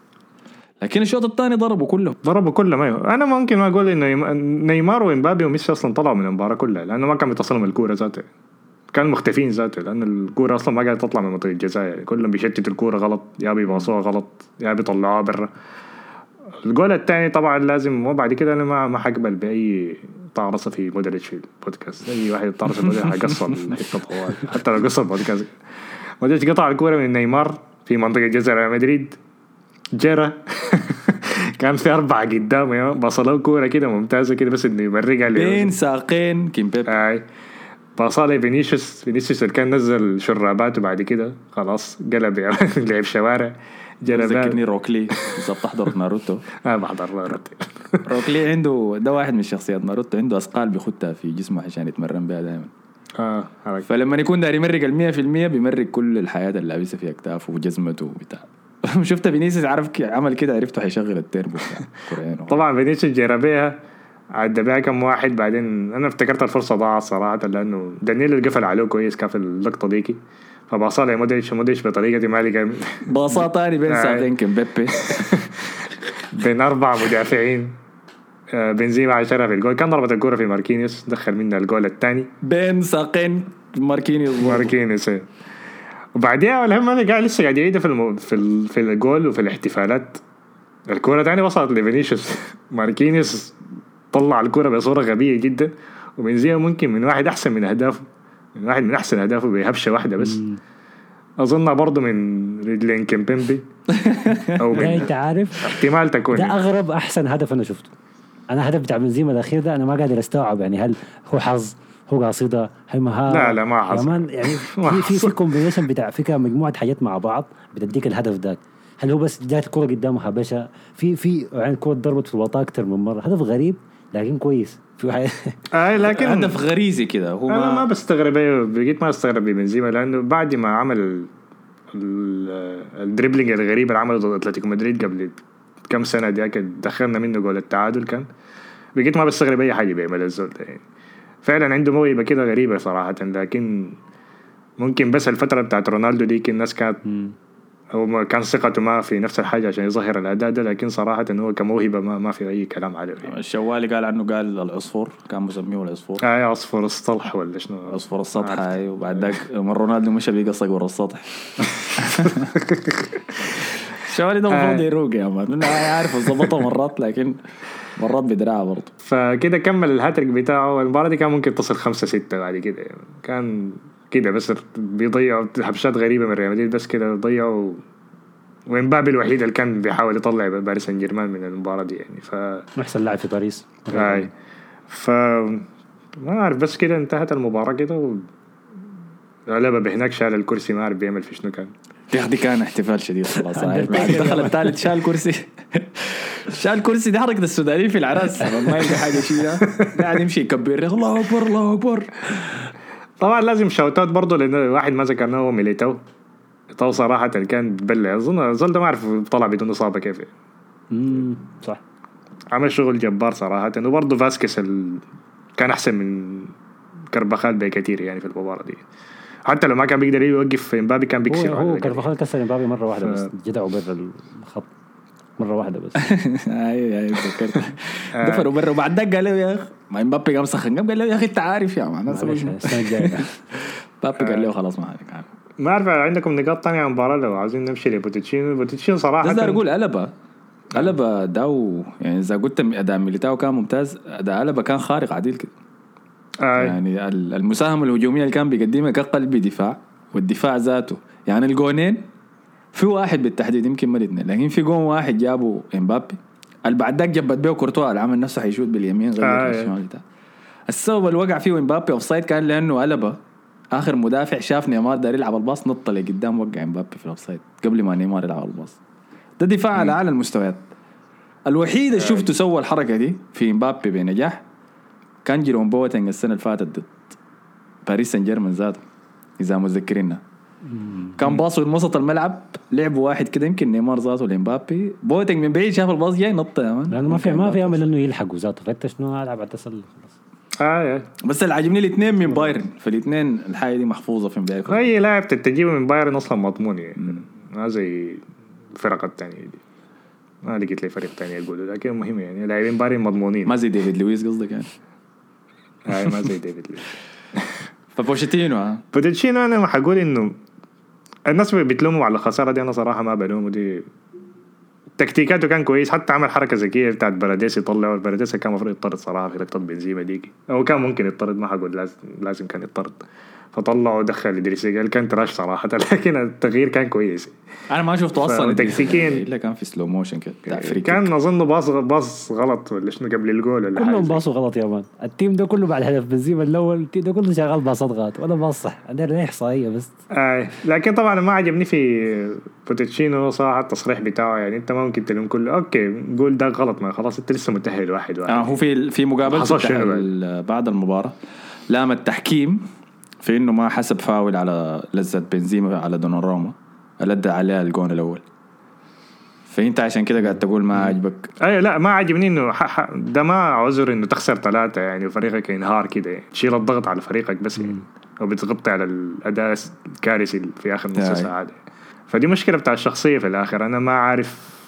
لكن الشوط الثاني ضربوا كله. ضربوا كله ما. أنا ممكن ما أقول إنه يم- نيمار وإمبابي وميسي أصلا طلعوا من المباراة كلها لأنه ما كان بيتصلهم الكورة ذاته. كانوا مختفين ذاته لأن الكورة أصلا ما قاعدة تطلع من منطقة الجزاء يعني كلهم بيشتتوا الكورة غلط يا بيباصوها غلط يا بيطلعوها برا. الجول الثاني طبعا لازم مو بعد كده أنا ما ما حقبل بأي طارصة في مودريتش في البودكاست. أي واحد طارص في مودريتش حقصر الحته *laughs* طوال حتى لو قصر البودكاست. مودريتش قطع الكورة من نيمار في منطقة جزاء ريال مدريد. جرى. *laughs* كان في أربعة قدامه بصلوا كورة كده ممتازة كده بس إنه يمرقها بين ساقين كيمبيمبي. باصها لفينيسيوس فينيسيوس. اللي كان نزل شراباته بعد كده. خلاص قلب *laughs* لعب شوارع. جرى ذكرني روك لي. بالضبط أحضر *laughs* ناروتو. آه بحضر ناروتو. *laughs* روك لي عنده ده واحد من شخصيات ناروتو عنده أثقال بيخدها في جسمه عشان يتمرن بها دائما آه حركة. فلما يكون داير يمرق ال 100% بيمرق كل الحياة اللي لابسها في أكتافه وجزمته وبتاع. شفت فينيسيوس؟ عارف كي- عمل كده عرفته حيشغل التيربو طبعا فينيسيوس جرى بيها. عدى بيها كم واحد بعدين أنا افتكرت الفرصة ضاعت صراحة لأنه دانييل اللي قفل عليه كويس كان في اللقطة ديكي فباصها لمودريتش مودريتش بطريقه ما لقى باصات تاني بين *laughs* آه. ساقين كيمبيبي *laughs* بين أربع مدافعين آه، بنزيما عشرة في الجول. كان ضربة الكورة في ماركينيوس دخل منها الجول الثاني. بين ساقين ماركينيوس. ماركينيوس إيه. وبعديها الهم أنا قاعد لسه قاعد يعيدها في الم... في ال... في الجول وفي الاحتفالات. الكورة تاني وصلت لفينيسيوس. *laughs* ماركينيوس طلع الكورة بصورة غبية جدا وبنزيما ممكن من واحد أحسن من أهدافه من واحد من أحسن أهدافه بهبشة واحدة بس. اظنها برضه من رجلين كيمبيمبي *laughs* ده من أنت عارف احتمال تكون. ده أغرب أحسن هدف أنا شفته. أنا هدف بتاع بنزيما الأخير ده أنا ما قادر أستوعب يعني هل هو حظ هو قصيده هل مهاره لا، لا، ما حظ. يا man يعني *laughs* في في. في combination بتاع في كده مجموعة حاجات مع بعض بتديك الهدف ده. هل هو بس جات الكره قدامه هبشها في في يعني الكره ضربت في الوطا أكثر من مرة. هدف غريب. لكن كويس. في واحد اي *laughs* لكن هدف غريزي كده. هو أنا ما ما بستغرب أيوه بقيت ما أستغرب ببنزيما لأنه بعد ما عمل ال- ال- ال dribbling الغريب اللي عمله ضد أتلتيكو مدريد قبل كم سنة ديك دخلنا منه جول التعادل كان. بقيت ما بستغرب أي حاجة بيعمل الزول ده يعني. فعلا عنده موهبة كده غريبة صراحة لكن ممكن بس الفترة بتاعت رونالدو ديك الناس كانت هو كان ثقته ما في نفس الحاجة عشان يظهر الأداء ده لكن صراحة هو كموهبة ما, ما في أي كلام عليه. يعني. الشوالي قال عنه قال العصفور كان مسميه العصفور. آه عصفور السطح ولا شنو؟ عصفور السطح هاي وبعد ذاك رونالدو مشى بيقصق ورا السطح. *laughs* الشوالي ده المفروض آه. يروق يا man أنا عارف ظبطها مرات لكن مرات بدراعة برضه. فكده كمل الهاتريك بتاعه. المباراة دي كان ممكن تصل خمسة ستة بعد كده. كان كده بس بيضيعوا هبشات غريبة من ريال مدريد بس كده ضيعوا ومبابي الوحيد اللي كان بيحاول يطلع باريس سان جيرمان من المباراة دي يعني ف أحسن لاعب في باريس. هاي. ف ما أعرف بس كده انتهت المباراة كده و غلبة بهناك شال الكرسي ما أعرف بيعمل في شنو كان. يا أخي دي كان احتفال شديد خلاص. دخل الثالث شال كرسي. شال كرسي دي حركة السودانيين في العراس. *laughs* ما يلقى حاجة يشيلها قاعد يمشي يكبر الله أكبر الله أكبر. طبعا لازم شوت اوت برضه لأن واحد ما ذكرناه هو ميليتاو. تو صراحة كان بتبلع اظن زول ده ما أعرف طلع بدون إصابة كيف. امم صح. عمل شغل جبار صراحة وبرضه فاسكس ال... كان أحسن من كربخال بكثير يعني في المباراة دي. حتى لو ما كان بيقدر يوقف إمبابي كان هو بيكسر هو على كارفاخال كسر إمبابي مرة واحدة ف- بس جدعوا برا الخط. مرة واحدة بس. اي اي تذكرت دفروا برا وبعد ذاك قال له يا أخي ما امبابي قام سخن. قام قال له يا أخي أنت عارف يا man السنة الجايه امبابي قال له خلاص ما عليك عارف. ما أعرف عندكم نقاط تانية عن المباراة لو عايزين نمشي لبوتشيتينو. بوتشيتينو صراحة بس أقول ألابا ألابا ده يعني إذا قلت أداء ميليتاو كان ممتاز أداء ألابا كان خارق عديل كده. آه يعني ال- المساهمة الهجومية اللي كان بيقدمها كقلب دفاع والدفاع ذاته. يعني الجونين في واحد بالتحديد يمكن ما الاثنين لكن في جون واحد جابه إمبابي. اللي بعد ذاك جبت بيه كورتوا عمل نفسه حيشوت باليمين غير آه، الشمال بتاعه. السبب اللي وقع فيه إمبابي offside كان لأنه ألابا آخر مدافع شاف نيمار داير يلعب الباص نط لقدام وقع إمبابي في ال offside قبل ما نيمار يلعب الباص. ده دفاع على اعلى المستويات. الوحيد اللي شفته سوى الحركة دي في إمبابي بنجاح كان جيروم بواتينج السنة اللي فاتت ضد باريس سان جيرمان ذاته إذا متذكرينها كان باصوا من وسط الملعب لعبوا واحد كده يمكن نيمار ذاته لامبابي. بواتينج من بعيد شاف الباص جاي نط يا man لأنه ما في ما في امل إنه يلحقوا ذاته فانت شنو العب على التسلل خلاص. آه آه. بس اللي عاجبني الاثنين من بايرن فالاثنين الحاجة دي محفوظة في بدايه أي لاعب تجيبه من بايرن أصلا مضمون يعني. ما زي الفرق التانية دي. ما لقيت لي فريق تاني يقوله لكن مهم يعني لاعبين بايرن مضمونين. ما زي ديفيد لويس قصدك يعني؟ هاي ما زي ديفيد لويس. *laughs* فبوتشيتينو ها بوتشيتينو أنا ما حقول إنه الناس بيتلوموا على الخسارة دي أنا صراحة ما بلومه. دي تكتيكاته كان كويس. حتى عمل حركة ذكيه بتاعت باريديس يطلعه الباريديس كان المفروض يطرد صراحة في لقطه بنزيما ديك. أو كان ممكن يطرد ما حقول لازم لازم كان يطرد. فطلعه ودخل إدريس غاي كان trash صراحة *laughs* لكن التغيير كان كويس. أنا ما شفته أصلا فتكتيكياً- الا كان في slow motion كده. كان أظن باص باص غلط ولا شنو قبل الجول ولا حاجة كلهم باصوا غلط يا man. ال team ده كله بعد هدف بنزيما الأول ال team ده كله شغال باصات غلط ولا باص صح. ده احصائيه بس. آه. لكن طبعا ما عجبني في بوتشيتينو صراحة التصريح بتاعه يعني أنت ما ممكن تلوم كله. okay قول ده غلط ما خلاص أنت لسه متأهل واحد واحد. آه هو في في؟ ال- بعد المباراة. لام التحكيم. في إنه ما حسب فاول على لذة بنزيما على دوناروما. اللي ادى عليها الجون الأول. فأنت عشان كده قاعد تقول ما عجبك أيوه لا ما عجبني إنه ده ما عذر إنه تخسر ثلاثة يعني وفريقك ينهار كده. يعني. تشيل الضغط على فريقك بس يعني. وبتغطي على الأداء الكارثي في آخر نص. ساعة دي. فدي مشكلة بتاع الشخصية في الآخر. أنا ما عارف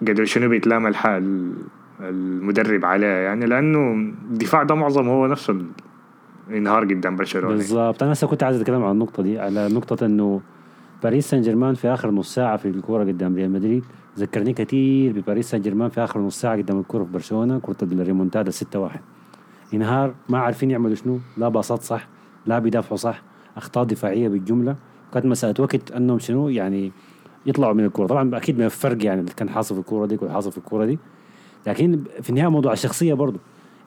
قدر شنو بيتلام الحال المدرب عليها يعني. لأنه الدفاع ده معظم هو نفسه الانهار قدام برشلونة. بالضبط. أنا هسه كنت عايز أتكلم عن النقطة دي على نقطة إنه باريس سان جيرمان في آخر نص ساعة في الكورة قدام ريال مدريد. ذكرني كثير بباريس سان جيرمان في آخر نص ساعة قدام الكورة في برشلونة كرة الريمونتادا 6 1 انهار ما عارفين يعملوا شنو. لا باصات صح لا بيدافعوا صح أخطاء دفاعية بالجملة. كانت مساله وقت إنهم شنو يعني يطلعوا من الكورة. طبعا أكيد من الفرق يعني اللي كان حاصل في الكورة دي واللي حاصل في الكورة دي. لكن في النهاية موضوع الشخصية برضه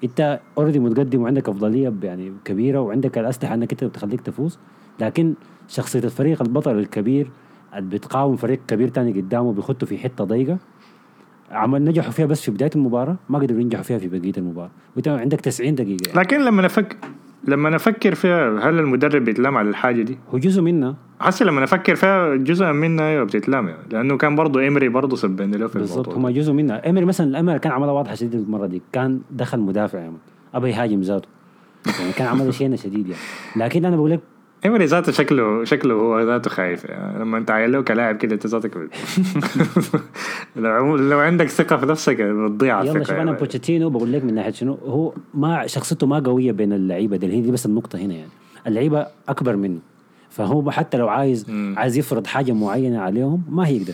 انت اوريدي متقدم وعندك أفضلية يعني كبيرة وعندك الأسلحة إنك أنت بتخليك تفوز. لكن شخصية الفريق البطل الكبير اللي بتقاوم فريق كبير تاني قدامه بيخطوا في حتة ضيقة. عمل نجحوا فيها بس في بداية المباراة ما قدروا ينجحوا فيها في بقية المباراة. وإنت عندك 90 دقيقة يعني. لكن لما نفكر لما نفكر فيها هل المدرب بيتلام على الحاجة دي؟ هو جزء منها حسي لما نفكر فيها جزء منها أيوه بتتلام يعني. لأنه كان برضه إيمري برضه سبني له في بالضبط الموضوع هم. جزء منها امري مثلا الامر كان عملها واضحة شديد المرة دي كان دخل مدافع يعني ابى يهاجم ذاته يعني كان عمل شيء شديد يعني لكن أنا بقول لك ايمري ذاته شكله شكله هو ذاته خايف يعني. لما أنت عيله كلاعب كده أنت ذاتك *laughs* لو لو عندك ثقة في نفسك بتضيع يلا الثقة شوف أنا يعني. بوتشيتينو بقول لك من ناحية شنو هو ما شخصيته ما قوية بين اللعيبة دي هي دي بس النقطة هنا يعني اللعيبة أكبر منه فهو حتى لو عايز مم. عايز يفرض حاجة معينة عليهم ما هيقدر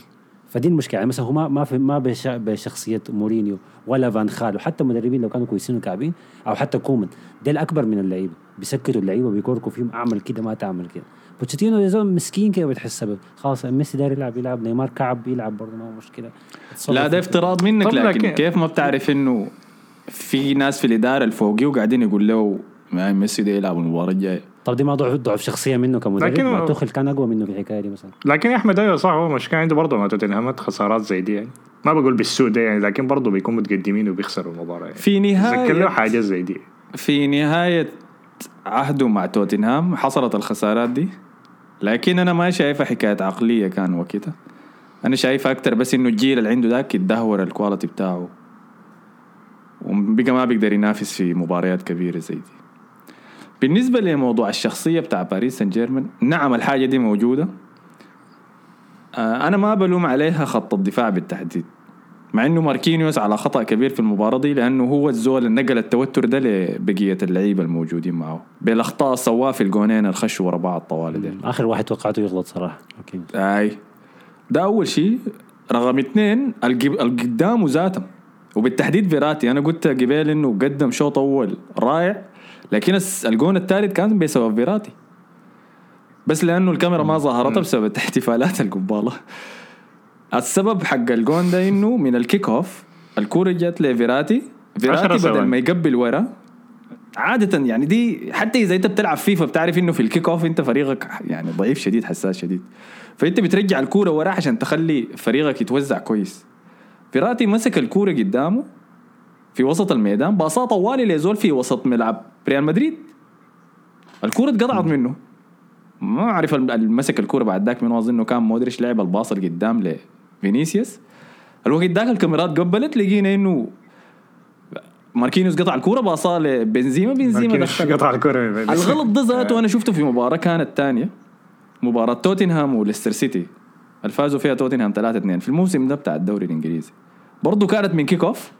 فدي المشكلة. يعني مثلا هو ما ما في ما بش- بشخصية مورينيو ولا فان خال وحتى المدربين لو كانوا كويسين وكعبين أو حتى كومان ديل أكبر من اللعيبة. بيسكتوا اللعيبة بيكوركوا فيهم أعمل كده ما تعمل كده. بوتشيتينو يا زلمة مسكين كده بتحس به خلاص ميسي داير يلعب يلعب. نيمار كعب يلعب برضه ما هو مشكلة. لا ده افتراض منك لكن لكن- كيف ما بتعرف إنه في ناس في الإدارة الفوقية وقاعدين يقول له ميسي ده يلعب المباراة الجاية. طب دي ما ضعف ضعف شخصية منه كمدرب. لكن- ما توخل كان أقوى منه في الحكاية دي مثلا. لكن يا أحمد أيوه صح هو مشكلة عنده برضه مع توتنهام خسارات زي دي يعني. ما بقول بالسوء ده يعني لكن برضه بيكون متقدمين وبيخسروا المباراة يعني. في تذكر له نهايه حاجة زي دي. في نهاية عهده مع توتنهام حصلت الخسارات دي. لكن أنا ما شايفها حكاية عقلية كان وقتها. أنا شايفها أكتر بس إنه الجيل اللي عنده ذاك اتدهور ال quality بتاعه. وبقى ما بيقدر ينافس في مباريات كبيرة زي دي. بالنسبة لموضوع الشخصية بتاع باريس سان جيرمان نعم الحاجة دي موجودة. آه، أنا ما بلوم عليها خط الدفاع بالتحديد مع إنه ماركينيوس على خطأ كبير في المباراة دي لأنه هو الزول اللي نقل التوتر ده لبقية اللعيبة الموجودين معه بالأخطاء سواه في الجونين الخش ورا بعض طوالي دي آخر واحد توقعته يغلط صراحة okay أي. ده أول شيء. رقم اثنين القدام ذاتهم وبالتحديد فيراتي أنا قلت قبل إنه قدم شوط أول رائع. لكن الجون الثالث كان بسبب فيراتي. بس لأنه الكاميرا ما ظهرتها بسبب احتفالات *laughs* القبالة. السبب حق الجون ده إنه من ال kick off الكورة جت لفيراتي. فيراتي بدل. ما يقبل ورا عادة يعني دي حتى إذا أنت بتلعب فيفا بتعرف إنه في ال kick off أنت فريقك يعني ضعيف شديد حساس شديد. فأنت بترجع الكورة ورا عشان تخلي فريقك يتوزع كويس. فيراتي مسك الكورة قدامه. في وسط الميدان باصاه طوالي لزول في وسط ملعب ريال مدريد. الكورة اتقطعت منه. ما أعرف مسك الكورة بعد ذاك من اظن انه كان مودريتش لعب الباص قدام لفينيسيوس الوقت ذاك الكاميرات قبلت لقينا إنه ماركينيوس قطع الكورة باصاه لبنزيما. بنزيما دخل. قطع الكرة الغلط ده ذاته أنا شفته في مباراة كانت ثانية مباراة توتنهام وليستر سيتي. اللي فازوا فيها توتنهام 3 2 في الموسم ده بتاع الدوري الإنجليزي. برضه كانت من kick off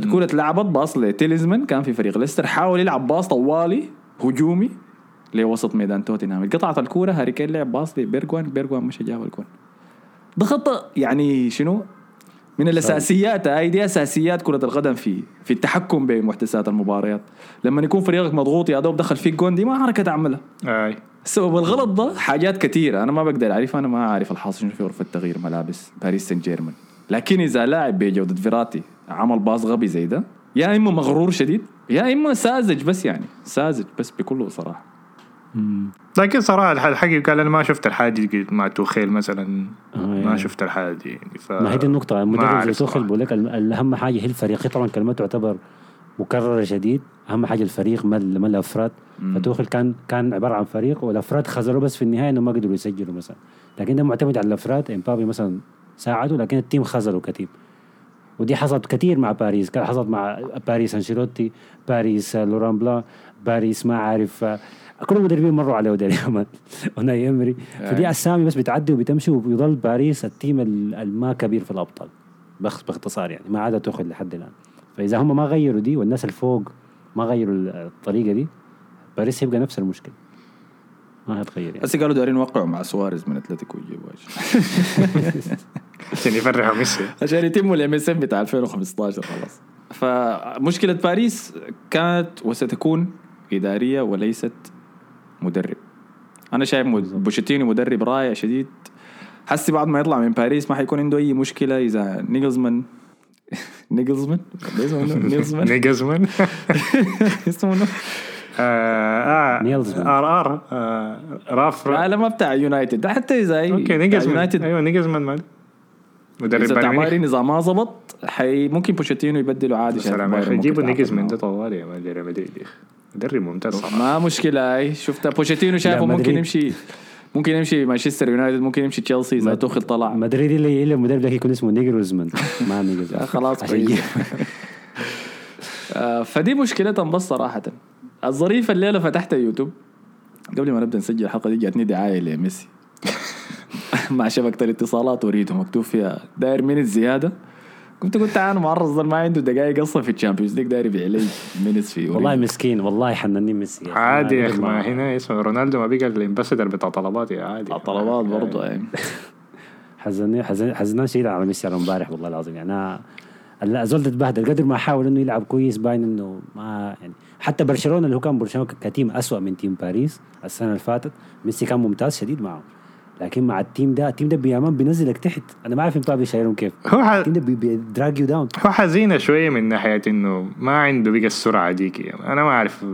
الكرة اتلعبت باص لتيليمانس كان في فريق ليستر حاول يلعب باص طوالي هجومي لوسط ميدان توتنهام. قطعت الكرة هاري كين لعب باص لبيرجوان بيرجوان مش جاب الجون ده خطأ يعني شنو؟ من الأساسيات هاي دي أساسيات كرة القدم في في التحكم بمجريات المباريات. لما يكون فريقك مضغوط يا دوب دخل فيك جون دي ما حركة تعملها أي. السبب الغلط ده حاجات كثيره أنا ما بقدر اعرفها أنا ما أعرف الحاصل شنو في غرفة تغيير ملابس باريس سان جيرمان. لكن إذا لاعب بجودة فيراتي عمل باص غبي زي ده. يا إما مغرور شديد يا إما ساذج بس يعني. ساذج بس بكل صراحة. لكن صراحة الح- الحقيقة قال أنا ما شفت الحاجة دي مع توخيل مثلا. آه، ما يعني. شفت الحاجة دي يعني ف ما هي دي النقطة. ما المدرب زي صراحة. بقول لك الأهم حاجة هي الفريق هي طبعا كلمته تعتبر مكررة شديد. أهم حاجة الفريق ما ال- ما الأفراد. فتوخل كان كان عبارة عن فريق والأفراد خذلوا بس في النهاية إنه ما قدروا يسجلوا مثلا. لكن ده معتمد على الأفراد. إمبابي مثلا ساعدوا لكن ال team خذلوا كتير ودي حصلت كثير مع باريس. كان حصلت مع باريس أنشيلوتي باريس لوران بلا باريس ما عارف كل المدربين مروا عليه دائما *laughs* أوناي إمري. فدي أسامي بس بتعدي وبتمشي وبيضل باريس ال team ال- الما كبير في الأبطال باختصار يعني ما عاد تأخذ لحد الآن. فإذا هم ما غيروا دي والناس الفوق ما غيروا ال- الطريقة دي باريس يبقى نفس المشكلة. ما هتغير يعني. بس قالوا دارين يوقعوا مع سواريز من أتلتيكو يجيبوا عشان يفرحوا ميسي. *laughs* عشان يتموا ال MSN بتاع 2015 خلاص. فمشكلة باريس كانت وستكون إدارية وليست مدرب. أنا شايف بوشيتينو مدرب رائع شديد. حسي بعد ما يطلع من باريس ما حيكون عنده أي مشكلة إذا نيجلزمان *laughs* *laughs* نيجلزمان؟ نيجلزمان؟ نيجزمان اسمه؟ آه آه نيلزمان. آر آر آه راف لا لا ما بتاع يونايتد. حتى إذا هي أوكي نيجزمان يونايتد. أيوه نيجزمان مال. مدرب إذا ميونخ. اذا ما زبط حي ممكن بوشيتينو يبدله عادي سلام يا أخي جيبوا نيجزمان. ده طوال يا مان ريال مدريد يا أخي. مدرب ممتاز. صراحة ما مشكلة هاي شفتها بوشيتينو شايفه ممكن مدريد. يمشي ممكن يمشي مانشستر يونايتد ممكن يمشي تشيلسي إذا توخل طلع. مدريد اللي اللي المدرب ده يكون اسمه نيجروزمان ما نيجروزمان *laughs* خلاص آه، فدي مشكلتهم بس صراحة. الظريف الليلة فتحت يوتيوب قبل ما نبدأ نسجل الحلقة دي جاتني دعاية لميسي. *laughs* مع شبكة الاتصالات اريده مكتوب فيها داير مينت زيادة كنت قلت تعال معرض ما عنده دقائق أصلا في الشامبيونز ليج داير يبيع لي مينتس في والله. مسكين والله حنني ميسي. عادي يا أخي ما- هنا اسمه رونالدو ما بقى ال ambassador بتاع طلبات يا عادي. طلبات برضه *laughs* يعني حزنني حزن حزنان شديد على ميسي على امبارح والله العظيم. يعني أنا لا زول تتبهدل قدر ما حاول إنه يلعب كويس باين إنه ما يعني حتى برشلونة اللي هو كان برشلونة ك team اسوء من team باريس السنة اللي فاتت ميسي كان ممتاز شديد معه. لكن مع ال team ده ال team ده يا man بينزلك تحت. أنا ما عارف امبابي شايلهم كيف. هو ح... ال team ده بي drag you down هو حزينة شوية من ناحية إنه ما عنده بقى السرعة ديك. يعني أنا ما أعرف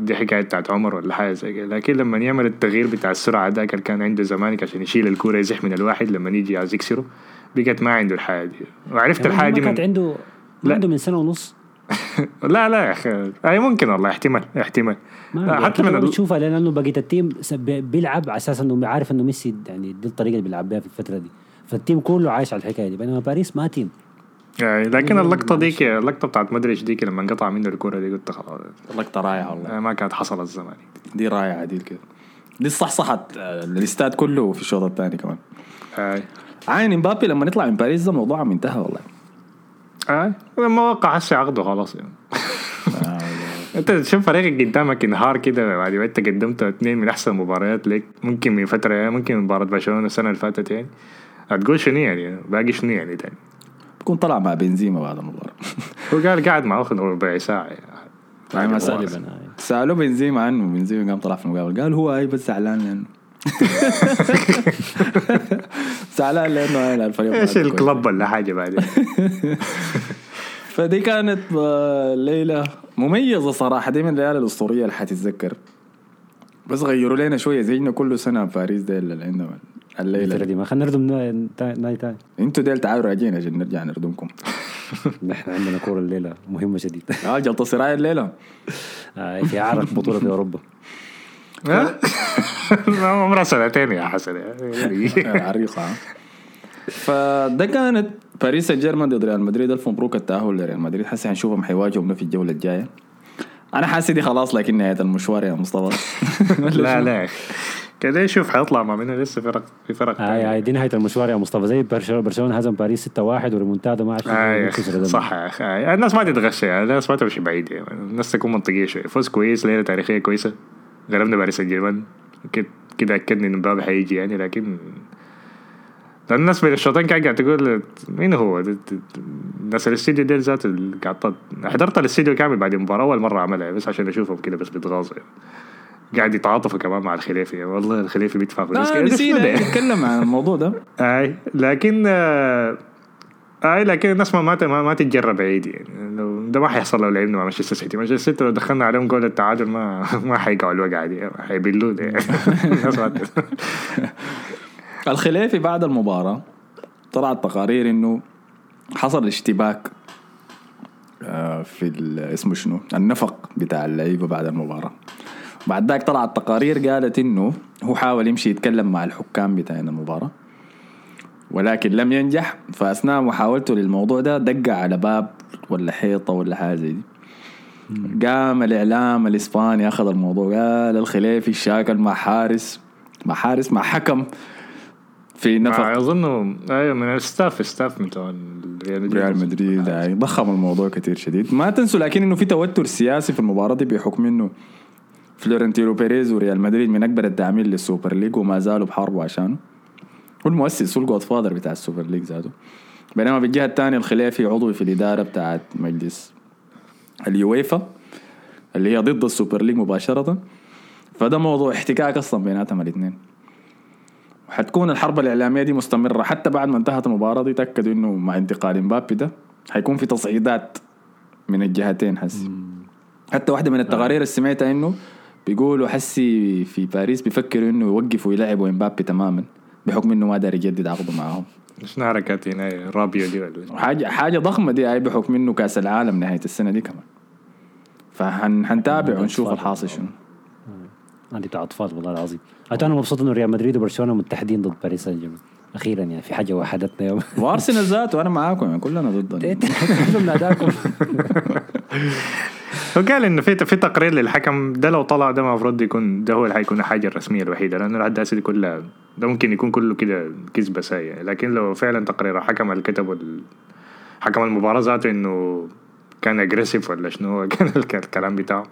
دي حكاية بتاعت عمر ولا حاجة زي كده. لكن لما يعمل التغيير بتاع ذاك اللي كان عنده زمانك عشان يشيل الكورة يزح من الواحد لما يجي عايز يكسره بقت ما عنده الحاجة دي. وعرفت يعني ما دي كانت من... عنده ما لا. عنده من سنة ونص؟ *laughs* لا لا يا أخي. اي ممكن والله احتمال احتمال. حتى من. بتشوفها لأنه بقيه التيم بيلعب على أساس انه عارف إنه ميسي يعني دي الطريقة اللي بيلعب بها في الفترة دي. فال team كله عايش على الحكاية دي. بينما باريس ما team. يعني لكن اللقطة معلش. ديك اللقطة بتاعت مودريتش ديك لما انقطع منه الكورة دي قلت خلاص. لقطة رائعة والله. ما كانت حصلت زمان دي رائعة دي كده دي صحصحت آه، الاستاد كله في الشوط الثاني كمان. اي عين امبابي لما نطلع من باريس ده موضوع انتهى والله. اي لما وقع هسه عقده خلاص يعني. *laughs* أنت تشوف فريقك قدامك انهار كده بعد ما انت قدمت اثنين من أحسن مباريات لك ممكن من فترة يعني ممكن من مباراة برشلونة السنة اللي فاتت يعني. هتقول شنو يعني باقي شنو يعني تاني؟ بكون طلع مع بنزيما بعد المباراة. *laughs* هو قال قاعد معه ربع ساعة يعني. يعني ما آه. سألوه بنزيما عنه بنزيما قام طلع في المقابلة قال هو أي بس زعلان لأنه زعلان لأنه هاي الفريق إيش الكلب ولا حاجة بعدين؟ *laughs* فدي كانت آه، ليلة مميزة صراحة. دي من الليالي الأسطورية اللي حتتذكر. بس غيروا لنا شوية زينا كل سنة باريس ديل اللي عندنا الفترة الليلة دي ما خلينا نردم ناي تاني. أنتوا ديل تعالوا راجعين عشان نرجع نردمكم *laughs* نحن عندنا كورة الليلة مهمة شديد. آه جلطة سرايا الليلة. آه، في عرق بطولة في أوروبا. ها؟ *laughs* *laughs* عمرها سنتين يا حسن يعني. *laughs* آه، عريقة آه. فده كانت باريس سان جيرمان ضد ريال مدريد الف مبروك التأهل لريال مدريد حسي حنشوفهم حيواجهوا في الجولة الجاية أنا حاسس دي خلاص لكن نهاية المشوار يا مصطفى *laughs* لا لا يا أخي كده شوف حيطلع ما منه لسه فرق في فرق هاي تانية. هاي دي نهاية المشوار يا مصطفى زي برشلونة برشلونة هزم باريس 6-1 وريمونتادا ما عرفت آه. صح يا أخي آه. الناس ما تتغشى يعني الناس ما تمشي بعيد يعني. الناس تكون منطقية شوية فوز كويس ليلة تاريخية كويسة غلبنا باريس سان جيرمان كده أكدني ان مبابي حيجي يعني لكن لأن الناس بين الشوطين كانت قاعد تقول مين هو؟ الناس الاستديو ديل اللي قاعد حضرت الاستديو كامل بعد المباراه اول مرة عملها بس عشان أشوفهم كده بس بيتغاظوا يعني. قاعد يتعاطفوا كمان مع الخليفي يعني والله الخليفي بيدفع فلوس ده؟ نسينا *laughs* نتكلم عن الموضوع ده أي لكن آه، اي لكن الناس ما ما ما, تتجرب بعيد يعني. ده ما حيحصل لو لعبنا مع مانشستر سيتي مانشستر سيتي لو دخلنا عليهم جول التعادل ما ما حيقعوا الوقعة دي. حيبلوا يعني. *laughs* *laughs* الخليفي بعد المباراة طلعت تقارير إنه حصل اشتباك آه، في اسمه شنو؟ النفق بتاع اللعيبة بعد المباراة. بعد ذاك طلعت تقارير قالت إنه هو حاول يمشي يتكلم مع الحكام بتاعين المباراة. ولكن لم ينجح فأثناء محاولته للموضوع ده دق على باب ولا حيطة ولا حاجة زي دي. قام الإعلام الإسباني أخذ الموضوع قال الخليفي شاكل مع حارس مع حارس مع حكم في نفق. اظن أيوه من ال staff staff بتوع ريال مدريد. يعني ضخم الموضوع كتير شديد. ما تنسوا لكن إنه في توتر سياسي في المباراة دي بحكم إنه فلورنتينو بيريز وريال مدريد من أكبر الداعمين لل Super League وما زالوا بحاربوا عشانه. هو المؤسس هو ال godfather بتاع ال Super League ذاته. بينما بالجهه الثانية الخليفي عضو في الإدارة بتاعت مجلس اليويفا اللي هي ضد ال Super League مباشرة. فده موضوع احتكاك أصلا بيناتهم الاثنين وحتكون الحرب الإعلامية دي مستمرة حتى بعد ما انتهت المباراة دي تأكدوا إنه مع انتقال مبابي ده حيكون في تصعيدات من الجهتين حسي. حتى واحدة من التقارير اللي سمعتها إنه بيقولوا حسي في باريس بيفكروا إنه يوقفوا يلعبوا امبابي تماما. بحكم إنه ما داري يجدد عقده معاهم شنو حركات هنا رابيو دي ولا؟ حاجة حاجة ضخمة دي هاي بحكم إنه كأس العالم نهاية السنة دي كمان. فحنتابع ونشوف الحاصل شنو. هذه بتاع أطفال والله العظيم. حتى أنا مبسوط إنه ريال مدريد وبرشلونة متحدين ضد باريس سان جيرمان. أخيرا يعني في حاجة وحدتنا يوم وأرسنال ذاته أنا معاكم يعني كلنا ضد *laughs* كلهم ناداكم. *laughs* هو قال إنه في في تقرير للحكم ده لو طلع ده المفروض يكون ده هو اللي حيكون الحاجة الرسمية الوحيدة لأنه هسه دي كلها ده ممكن يكون كله كده كذبة ساية. لكن لو فعلا تقرير الحكم اللي كتبه حكم المباراة ذاته إنه كان aggressive ولا شنو *laughs* كان الك- الكلام بتاعه.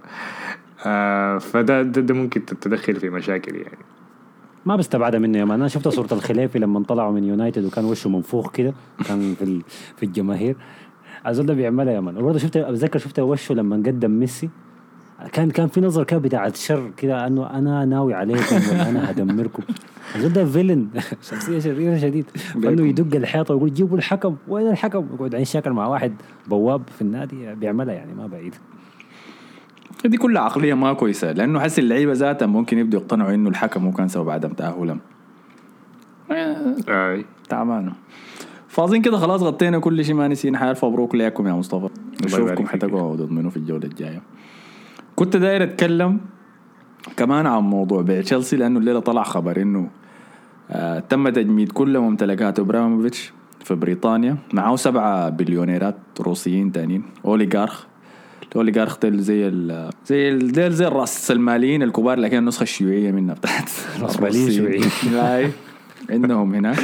آه فده ده, ده ممكن تتدخل في مشاكل يعني. ما بستبعدها منه يا man. أنا شفت صورة الخليفي لما طلعوا من يونايتد وكان وشه منفوخ كده كان في في الجماهير. الزول ده بيعملها يا man وبرضه شفت بتذكر شفت وشه لما قدم ميسي. كان كان في نظر كده بتاعت شر كده إنه أنا ناوي عليكم أنا هدمركم. الزول ده فيلن *laughs* شخصية شريرة شديد. إنه يدق الحيطة ويقول جيبوا الحكم. وين الحكم؟ يقعد عين شاكر مع واحد بواب في النادي. بيعملها يعني ما بعيد. دي كلها عقلية ما كويسة. لأنه حس اللعيبة ذاتها ممكن يبدوا يقتنعوا إنه الحكم هو كان سبب عدم تأهلهم. أي. تعبانة. فاظن كده خلاص غطينا كل شيء ما نسينا حيالف مبروك لكم يا مصطفى. نشوفكم. حتقعدوا تضمنوا في الجولة الجاية. كنت داير أتكلم كمان عن موضوع بيع تشيلسي لأنه الليلة طلع خبر إنه آه تم تجميد كل ممتلكات ابراموفيتش في بريطانيا. معه سبعة بليونيرات روسيين تانيين. أوليغارخ. الأوليغارخ ديل زي ال زي ال ديل زي الرأس الماليين الكبار لكن النسخة الشيوعية منها بتاعت *laughs* رأسماليين الروسيين. شيوعيين. *laughs* عندهم هناك.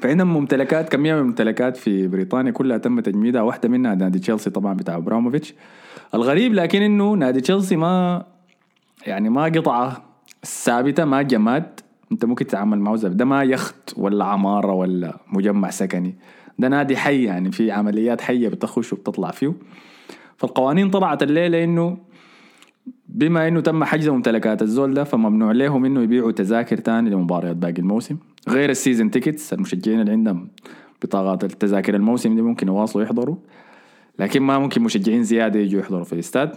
فعندهم ممتلكات كمية من الممتلكات في بريطانيا كلها تم تجميدها؟ واحدة منها نادي تشيلسي طبعا بتاع إبراموفيتش. الغريب لكن إنه نادي تشيلسي ما يعني ما قطعة ثابتة ما جماد. أنت ممكن تتعامل معه ده ما يخت ولا عمارة ولا مجمع سكني. ده نادي حي يعني في عمليات حية بتخش وبتطلع فيه. فالقوانين طلعت الليلة إنه بما إنه تم حجز ممتلكات الزول ده فممنوع لهم إنه يبيعوا تذاكر تاني لمباريات باقي الموسم. غير ال season tickets المشجعين اللي عندهم بطاقات التذاكر الموسم دي ممكن يواصلوا يحضروا لكن ما ممكن مشجعين زيادة يجوا يحضروا في الاستاد.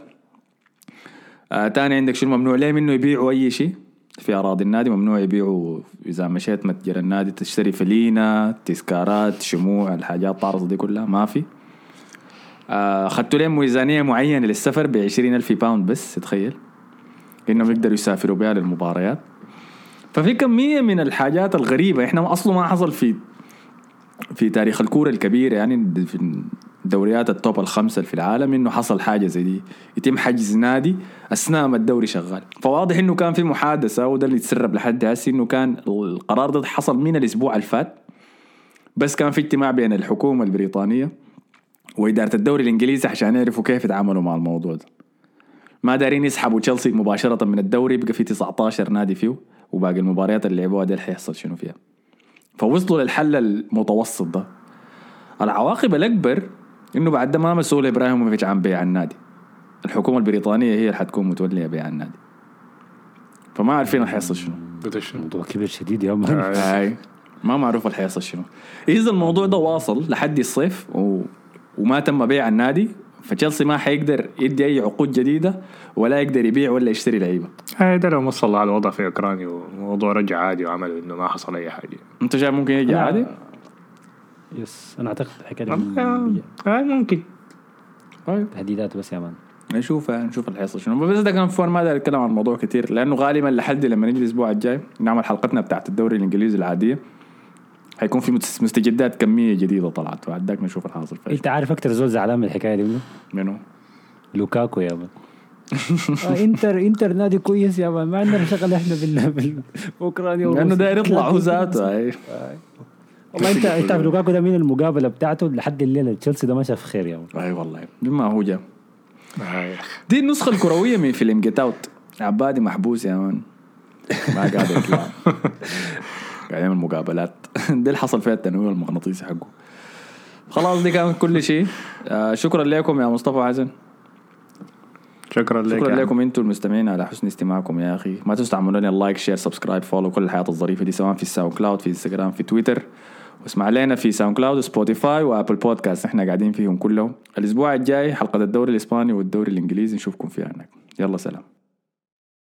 آه تاني عندك شو ممنوع لهم إنه يبيعوا أي شيء في أراضي النادي. ممنوع يبيعوا إذا مشيت متجر النادي تشتري فلينة تذكارات شموع الحاجات الطارصه دي كلها ما في. آه، اخذتوا لهم ميزانية معينة للسفر ب ألف باوند بس تخيل. إنهم يقدروا يسافروا بها للمباريات ففي كمية من الحاجات الغريبة إحنا أصله ما حصل في في تاريخ الكورة الكبيره يعني في الدوريات التوب الخمسة في العالم إنه حصل حاجة زي دي. يتم حجز نادي أثناء ما الدوري شغال. فواضح إنه كان في محادثة وده اللي يتسرب لحد هسه إنه كان القرار ده حصل من الأسبوع اللي فات. بس كان في اجتماع بين الحكومة البريطانية وإدارة الدوري الإنجليزي عشان يعرفوا كيف يتعاملوا مع الموضوع ده. ما دارين يسحبوا تشيلسي مباشرة من الدوري بقى في 19 نادي فيه وباقي المباريات اللي لعبوها دي حيحصل شنو فيها. فوصلوا للحل المتوسط ده. العواقب الأكبر إنه بعد ده ما مسؤول إبراهيموفيتش عن بيع النادي. الحكومة البريطانية هي اللي حتكون متولية بيع النادي. فما عارفين حيحصل شنو. قلت شنو؟ موضوع كبير شديد يا مان ما معروف اللي حيحصل شنو. إذا الموضوع ده واصل لحد الصيف و... وما تم بيع النادي فتشيلسي ما حيقدر يدي أي عقود جديدة ولا يقدر يبيع ولا يشتري لعيبة. هاي ده لو وصل على الوضع في أوكرانيا والموضوع رجع عادي وعمل إنه ما حصل أي حاجة. أنت شايف ممكن لا. عادي؟ yes أنا أعتقد الحكاية آه، دي آه، ممكن. طيب. تهديدات بس يا man. نشوف نشوف اللي حيحصل شنو. بس ده كان فور ما داير اتكلم عن الموضوع كثير لأنه غالبا لحد لما نجي الأسبوع الجاي نعمل حلقتنا بتاعت الدوري الإنجليزي العادية. حيكون في مست- مستجدات كمية جديدة طلعت. بعد ذاك نشوف الحاصل فيها أنت عارف أكتر زول زعلان من الحكاية دي منه؟ منو؟ لوكاكو يا man آه، انتر إنتر نادي كويس يا man ما عندنا شغل إحنا بال بأوكرانيا لأنه. داير يطلع هو ذاته. هاي. والله انت إنت عارف لوكاكو ده من المقابلة بتاعته؟ لحد الليلة تشيلسي ده ما شاف خير يا man أي والله. بما هو جا. هاي دي النسخة الكروية من فيلم Get Out عبادي محبوس يا man. ما قاعد يطلع. *laughs* قاعد يعمل مقابلات. *laughs* دي اللي حصل فيها التنويم المغناطيسي حقه. خلاص دي كانت كل شيء. آه شكرا لكم يا مصطفى حسن. شكرا لك شكرا يا لكم أنتم المستمعين على حسن استماعكم يا أخي. ما تنسوا تعملوا لنا like share subscribe follow كل الحاجات الظريفة دي سواء في ال SoundCloud في انستغرام في تويتر. واسمع لنا في SoundCloud و Spotify و Apple Podcast. إحنا قاعدين فيهم كلهم. الأسبوع الجاي حلقة الدوري الإسباني والدوري الإنجليزي. نشوفكم فيها هناك يلا سلام.